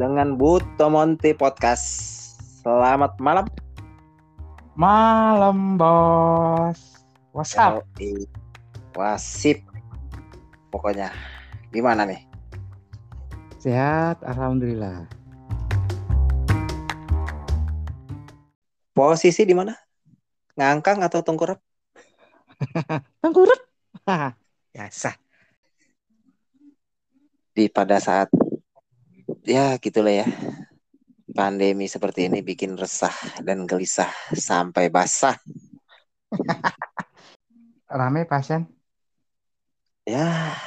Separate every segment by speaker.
Speaker 1: dengan Buto Monti Podcast. Selamat malam.
Speaker 2: Malam, Bos. What's up?
Speaker 1: Wasip. Pokoknya gimana nih?
Speaker 2: Sehat, alhamdulillah.
Speaker 1: Posisi di mana? Ngangkang atau tengkurap?
Speaker 2: Tengkurap. Biasa.
Speaker 1: Di pada saat ya gitulah ya. Pandemi seperti ini bikin resah dan gelisah sampai basah.
Speaker 2: Rame pasien?
Speaker 1: Ya.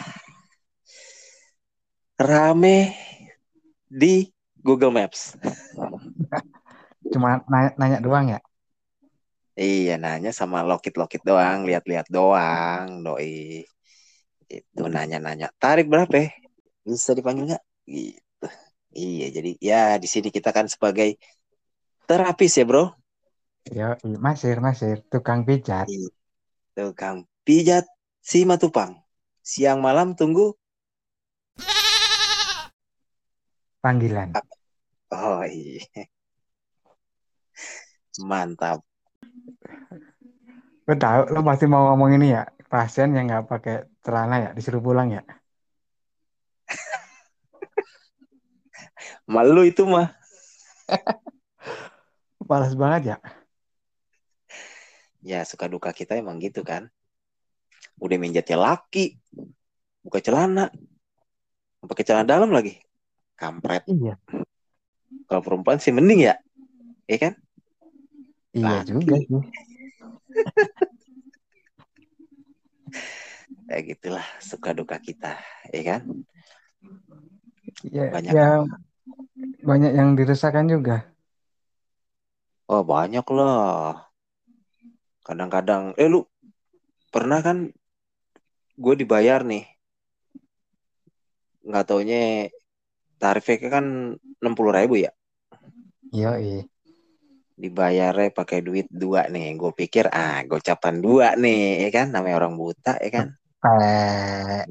Speaker 1: Rame di Google Maps.
Speaker 2: Cuma nanya, nanya doang ya?
Speaker 1: Iya, nanya sama lokit-lokit doang, lihat-lihat doang, doi. Itu nanya-nanya. Tarik berapa? ya? Bisa dipanggil nggak? Gitu. Iya, jadi ya di sini kita kan sebagai terapis ya, Bro.
Speaker 2: Yo, masir, masir. Tukang pijat.
Speaker 1: Tukang pijat si Matupang. Siang malam tunggu.
Speaker 2: Panggilan.
Speaker 1: Oh iya. Mantap.
Speaker 2: Lo tahu, lo pasti mau ngomong ini ya. Pasien yang nggak pakai celana ya, disuruh pulang ya.
Speaker 1: Malu itu mah.
Speaker 2: Malas banget ya.
Speaker 1: Ya suka duka kita emang gitu kan. Udah minjatnya laki. Buka celana. Pakai celana dalam lagi. Kampret.
Speaker 2: Iya.
Speaker 1: Kalau perempuan sih mending ya. Iya kan?
Speaker 2: Iya
Speaker 1: Laki.
Speaker 2: juga sih.
Speaker 1: Ya gitulah suka duka kita. Iya kan?
Speaker 2: Ya,
Speaker 1: Banyak.
Speaker 2: ya banyak yang diresahkan juga.
Speaker 1: Oh banyak lah. Kadang-kadang. Eh lu pernah kan gue dibayar nih. Nggak taunya tarifnya kan 60 ribu ya.
Speaker 2: Iya, iya.
Speaker 1: dibayarnya pakai duit dua nih. Gue pikir ah gocapan dua nih, ya kan? Namanya orang buta, ya kan?
Speaker 2: Eh,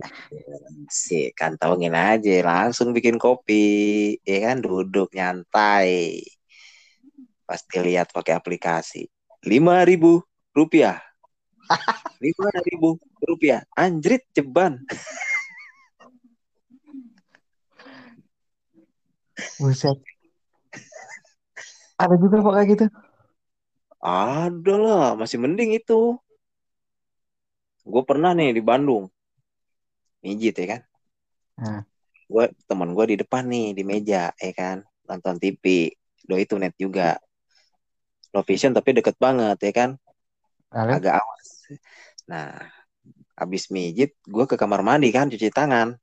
Speaker 1: Si kantongin aja, langsung bikin kopi, ya kan? Duduk nyantai. Pasti lihat pakai aplikasi. Lima ribu rupiah. Lima ribu rupiah. Anjrit ceban.
Speaker 2: buset. Ada juga kok kayak gitu.
Speaker 1: Ada lah, masih mending itu. Gue pernah nih di Bandung. Mijit ya kan?
Speaker 2: Nah.
Speaker 1: gue teman gue di depan nih di meja ya kan? Nonton TV do itu net juga. Low vision tapi deket banget ya kan?
Speaker 2: Lalu,
Speaker 1: agak awas. Nah habis mijit gue ke kamar mandi kan cuci tangan.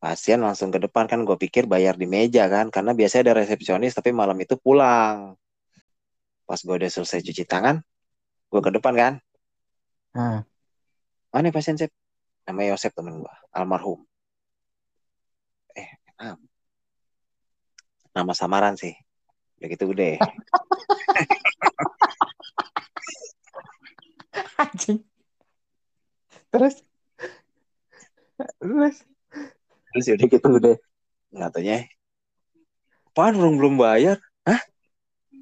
Speaker 1: Pasien langsung ke depan kan gue pikir bayar di meja kan? Karena biasanya ada resepsionis tapi malam itu pulang. Pas gue udah selesai cuci tangan gue ke depan kan
Speaker 2: nah,
Speaker 1: mana pasien Sep? namanya Yosep temen gue almarhum. Eh nama, nama samaran sih. Udah gitu udah.
Speaker 2: Anjing. Terus, terus,
Speaker 1: terus udah gitu udah. Nggak taunya apaan orang belum bayar? Hah?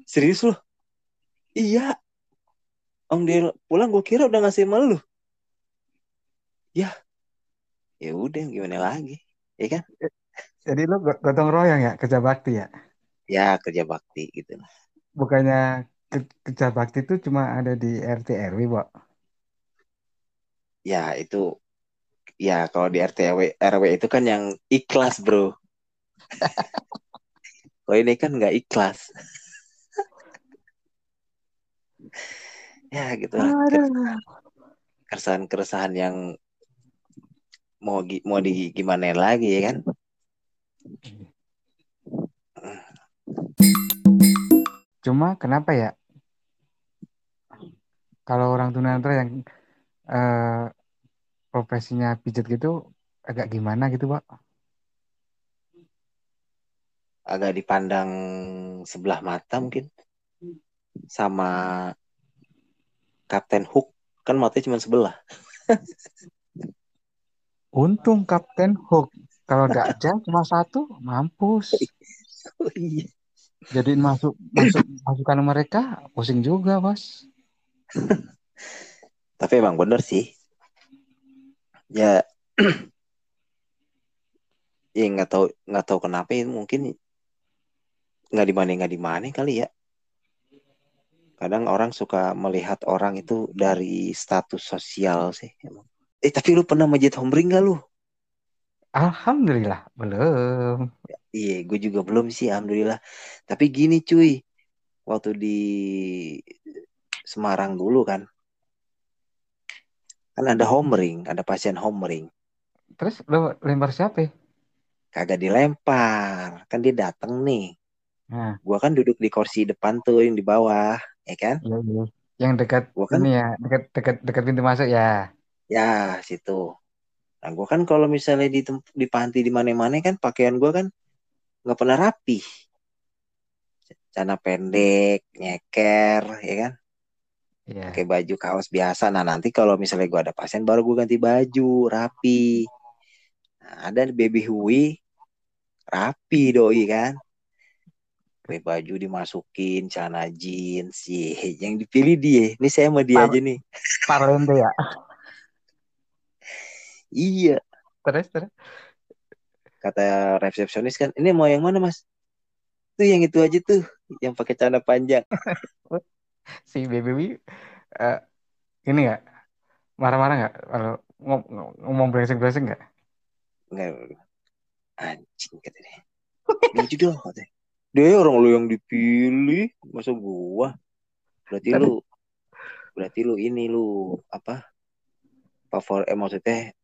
Speaker 1: Serius loh iya om dia pulang gue kira udah ngasih sama lu. Ya. Ya udah gimana lagi? Ya kan?
Speaker 2: Jadi lo go- gotong royong ya kerja bakti ya?
Speaker 1: ya kerja bakti gitu lah.
Speaker 2: Bukannya ke- kerja bakti itu cuma ada di RT RW, Bo.
Speaker 1: ya itu ya kalau di RT RW, RW itu kan yang ikhlas bro. Kalau ini kan nggak ikhlas ya gitu lah keresahan-keresahan yang mau mau di gimana lagi ya kan
Speaker 2: Cuma kenapa ya? Kalau orang tunanetra yang eh, profesinya pijat gitu agak gimana gitu, Pak?
Speaker 1: agak dipandang sebelah mata mungkin sama Kapten Hook kan matanya cuma sebelah
Speaker 2: Untung Kapten Hook Kalau nggak ada cuma satu, mampus.
Speaker 1: Oh iya.
Speaker 2: Jadiin masuk masuk masukan mereka pusing juga bos.
Speaker 1: Tapi emang bener sih. Ya, ya nggak tahu nggak tahu kenapa itu mungkin nggak di mana nggak di mana kali ya. Kadang orang suka melihat orang itu dari status sosial sih. Emang. Eh tapi lu pernah majid hombring gak lu?
Speaker 2: Alhamdulillah belum.
Speaker 1: Iya, gue juga belum sih, alhamdulillah. Tapi gini cuy, waktu di Semarang dulu kan, kan ada homering, ada pasien homering.
Speaker 2: Terus lo lempar siapa?
Speaker 1: Kagak dilempar, kan dia dateng nih.
Speaker 2: Nah,
Speaker 1: Gua kan duduk di kursi depan tuh yang di bawah, ya kan?
Speaker 2: iya iya. Yang dekat
Speaker 1: Gua kan,
Speaker 2: ini ya, dekat dekat dekat pintu masuk ya.
Speaker 1: ya situ. Nah, gua kan kalau misalnya di di panti di mana-mana kan pakaian gua kan nggak pernah rapi. Celana pendek, nyeker, ya kan?
Speaker 2: Iya.
Speaker 1: pakai baju kaos biasa. Nah nanti kalau misalnya gue ada pasien baru gue ganti baju rapi. Nah, ada baby Hui rapi doi kan. Pakai baju dimasukin celana jeans sih. Yang dipilih dia. Ini saya sama dia
Speaker 2: Par
Speaker 1: aja nih.
Speaker 2: Parlente ya.
Speaker 1: Iya
Speaker 2: Terus terus.
Speaker 1: kata resepsionis kan. Ini mau yang mana mas? Tuh yang itu aja tuh. Yang pakai celana panjang.
Speaker 2: Si baby eh, ini nggak marah-marah nggak kalau ngom ngom- ngomong brengsek-brengsek nggak?
Speaker 1: Nggak. Anjing kata dia. Lucu dong katanya. Dia orang lu yang dipilih. Masa gua? Berarti
Speaker 2: Tapi
Speaker 1: lu berarti lu ini lu apa favor eh maksudnya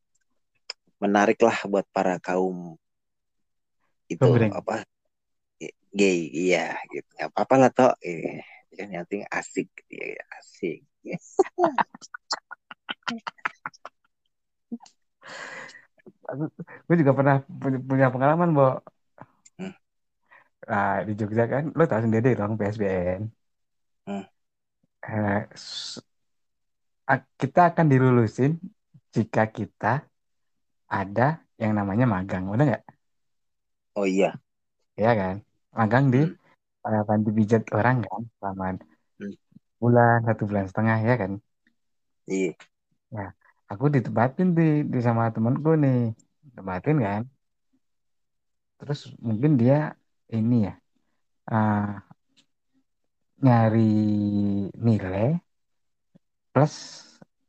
Speaker 1: menarik lah buat para kaum itu
Speaker 2: Gombreng.
Speaker 1: apa gay iya gitu nggak apa-apa lah toh eh kan yang penting asik iya asik
Speaker 2: Gue juga pernah punya, pengalaman, Bo. Nah, di Jogja kan, lo tau sendiri dong PSBN.
Speaker 1: Hmm.
Speaker 2: Eh, kita akan dilulusin jika kita ada yang namanya magang, udah nggak?
Speaker 1: oh iya
Speaker 2: Ya kan? Magang di
Speaker 1: Hmm.
Speaker 2: eh, panti pijat orang kan, selama
Speaker 1: Hmm.
Speaker 2: bulan, satu bulan setengah ya kan?
Speaker 1: iya
Speaker 2: Ya, aku ditempatin di, di sama temenku nih, tempatin kan. Terus mungkin dia ini ya, ah, nyari nilai plus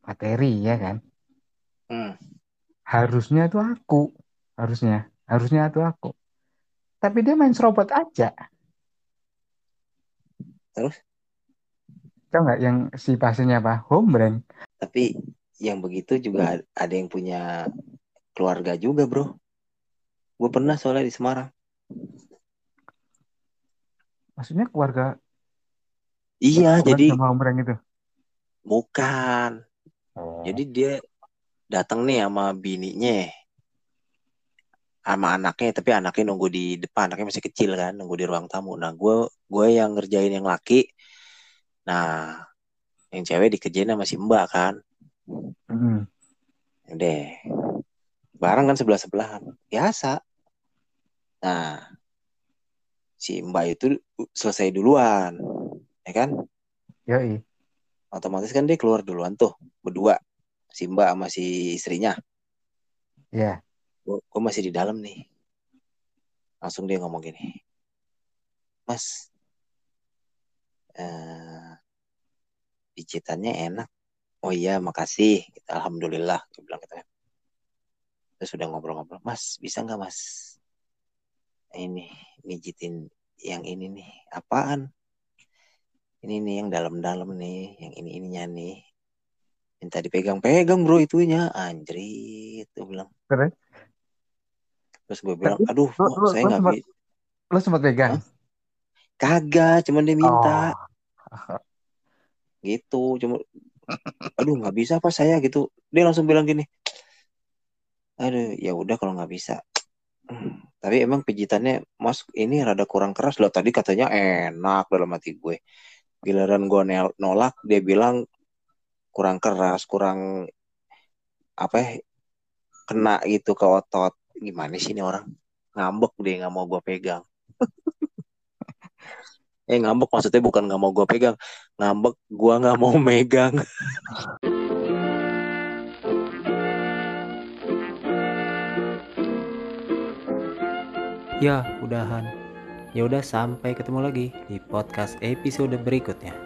Speaker 2: materi ya kan.
Speaker 1: Hmm.
Speaker 2: Harusnya tuh aku, harusnya, harusnya tuh aku. Tapi dia main serobot aja.
Speaker 1: terus
Speaker 2: Tau nggak yang si pasiennya apa? Hombreng.
Speaker 1: tapi yang begitu juga ada yang punya keluarga juga bro gue pernah soalnya di Semarang
Speaker 2: Maksudnya keluarga
Speaker 1: iya jadi
Speaker 2: sama hombreng itu.
Speaker 1: bukan.
Speaker 2: Oh.
Speaker 1: jadi dia datang nih sama bininya. Sama anaknya tapi anaknya nunggu di depan. Anaknya masih kecil kan nunggu di ruang tamu. Nah gue gue yang ngerjain yang laki. Nah yang cewek dikerjain sama si mbak kan.
Speaker 2: Mm.
Speaker 1: deh bareng kan sebelah sebelahan biasa. Nah si mbak itu selesai duluan ya kan?
Speaker 2: Yoi.
Speaker 1: otomatis kan dia keluar duluan tuh berdua si mbak sama si istrinya.
Speaker 2: Ya.
Speaker 1: gue masih di dalam nih. Langsung dia ngomong gini mas eh, pijitannya enak. Oh iya makasih. Gitu, alhamdulillah gue bilang gitu kan. Terus udah ngobrol-ngobrol mas bisa nggak mas ini mijitin yang ini nih apaan ini nih yang dalam-dalam nih yang ini ininya nih minta dipegang-pegang bro itunya anjrit gue bilang
Speaker 2: Terus?
Speaker 1: terus gue bilang aduh
Speaker 2: lu,
Speaker 1: Mo,
Speaker 2: lu,
Speaker 1: saya nggak bisa
Speaker 2: lu sempat pegang?
Speaker 1: Hah? kagak cuman dia minta
Speaker 2: Oh.
Speaker 1: gitu cuma aduh nggak bisa apa saya gitu dia langsung bilang gini aduh ya udah kalau nggak bisa Hmm, tapi emang pijitannya Mas ini rada kurang keras loh. Tadi katanya enak dalam hati gue. Giliran gue nolak dia bilang kurang keras, kurang apa ya, kena gitu ke otot. Gimana sih ini orang? Ngambek deh nggak mau gue pegang. eh ngambek maksudnya bukan nggak mau gue pegang, ngambek gue nggak mau megang.
Speaker 3: Ya, udahan. Ya udah sampai ketemu lagi di podcast episode berikutnya.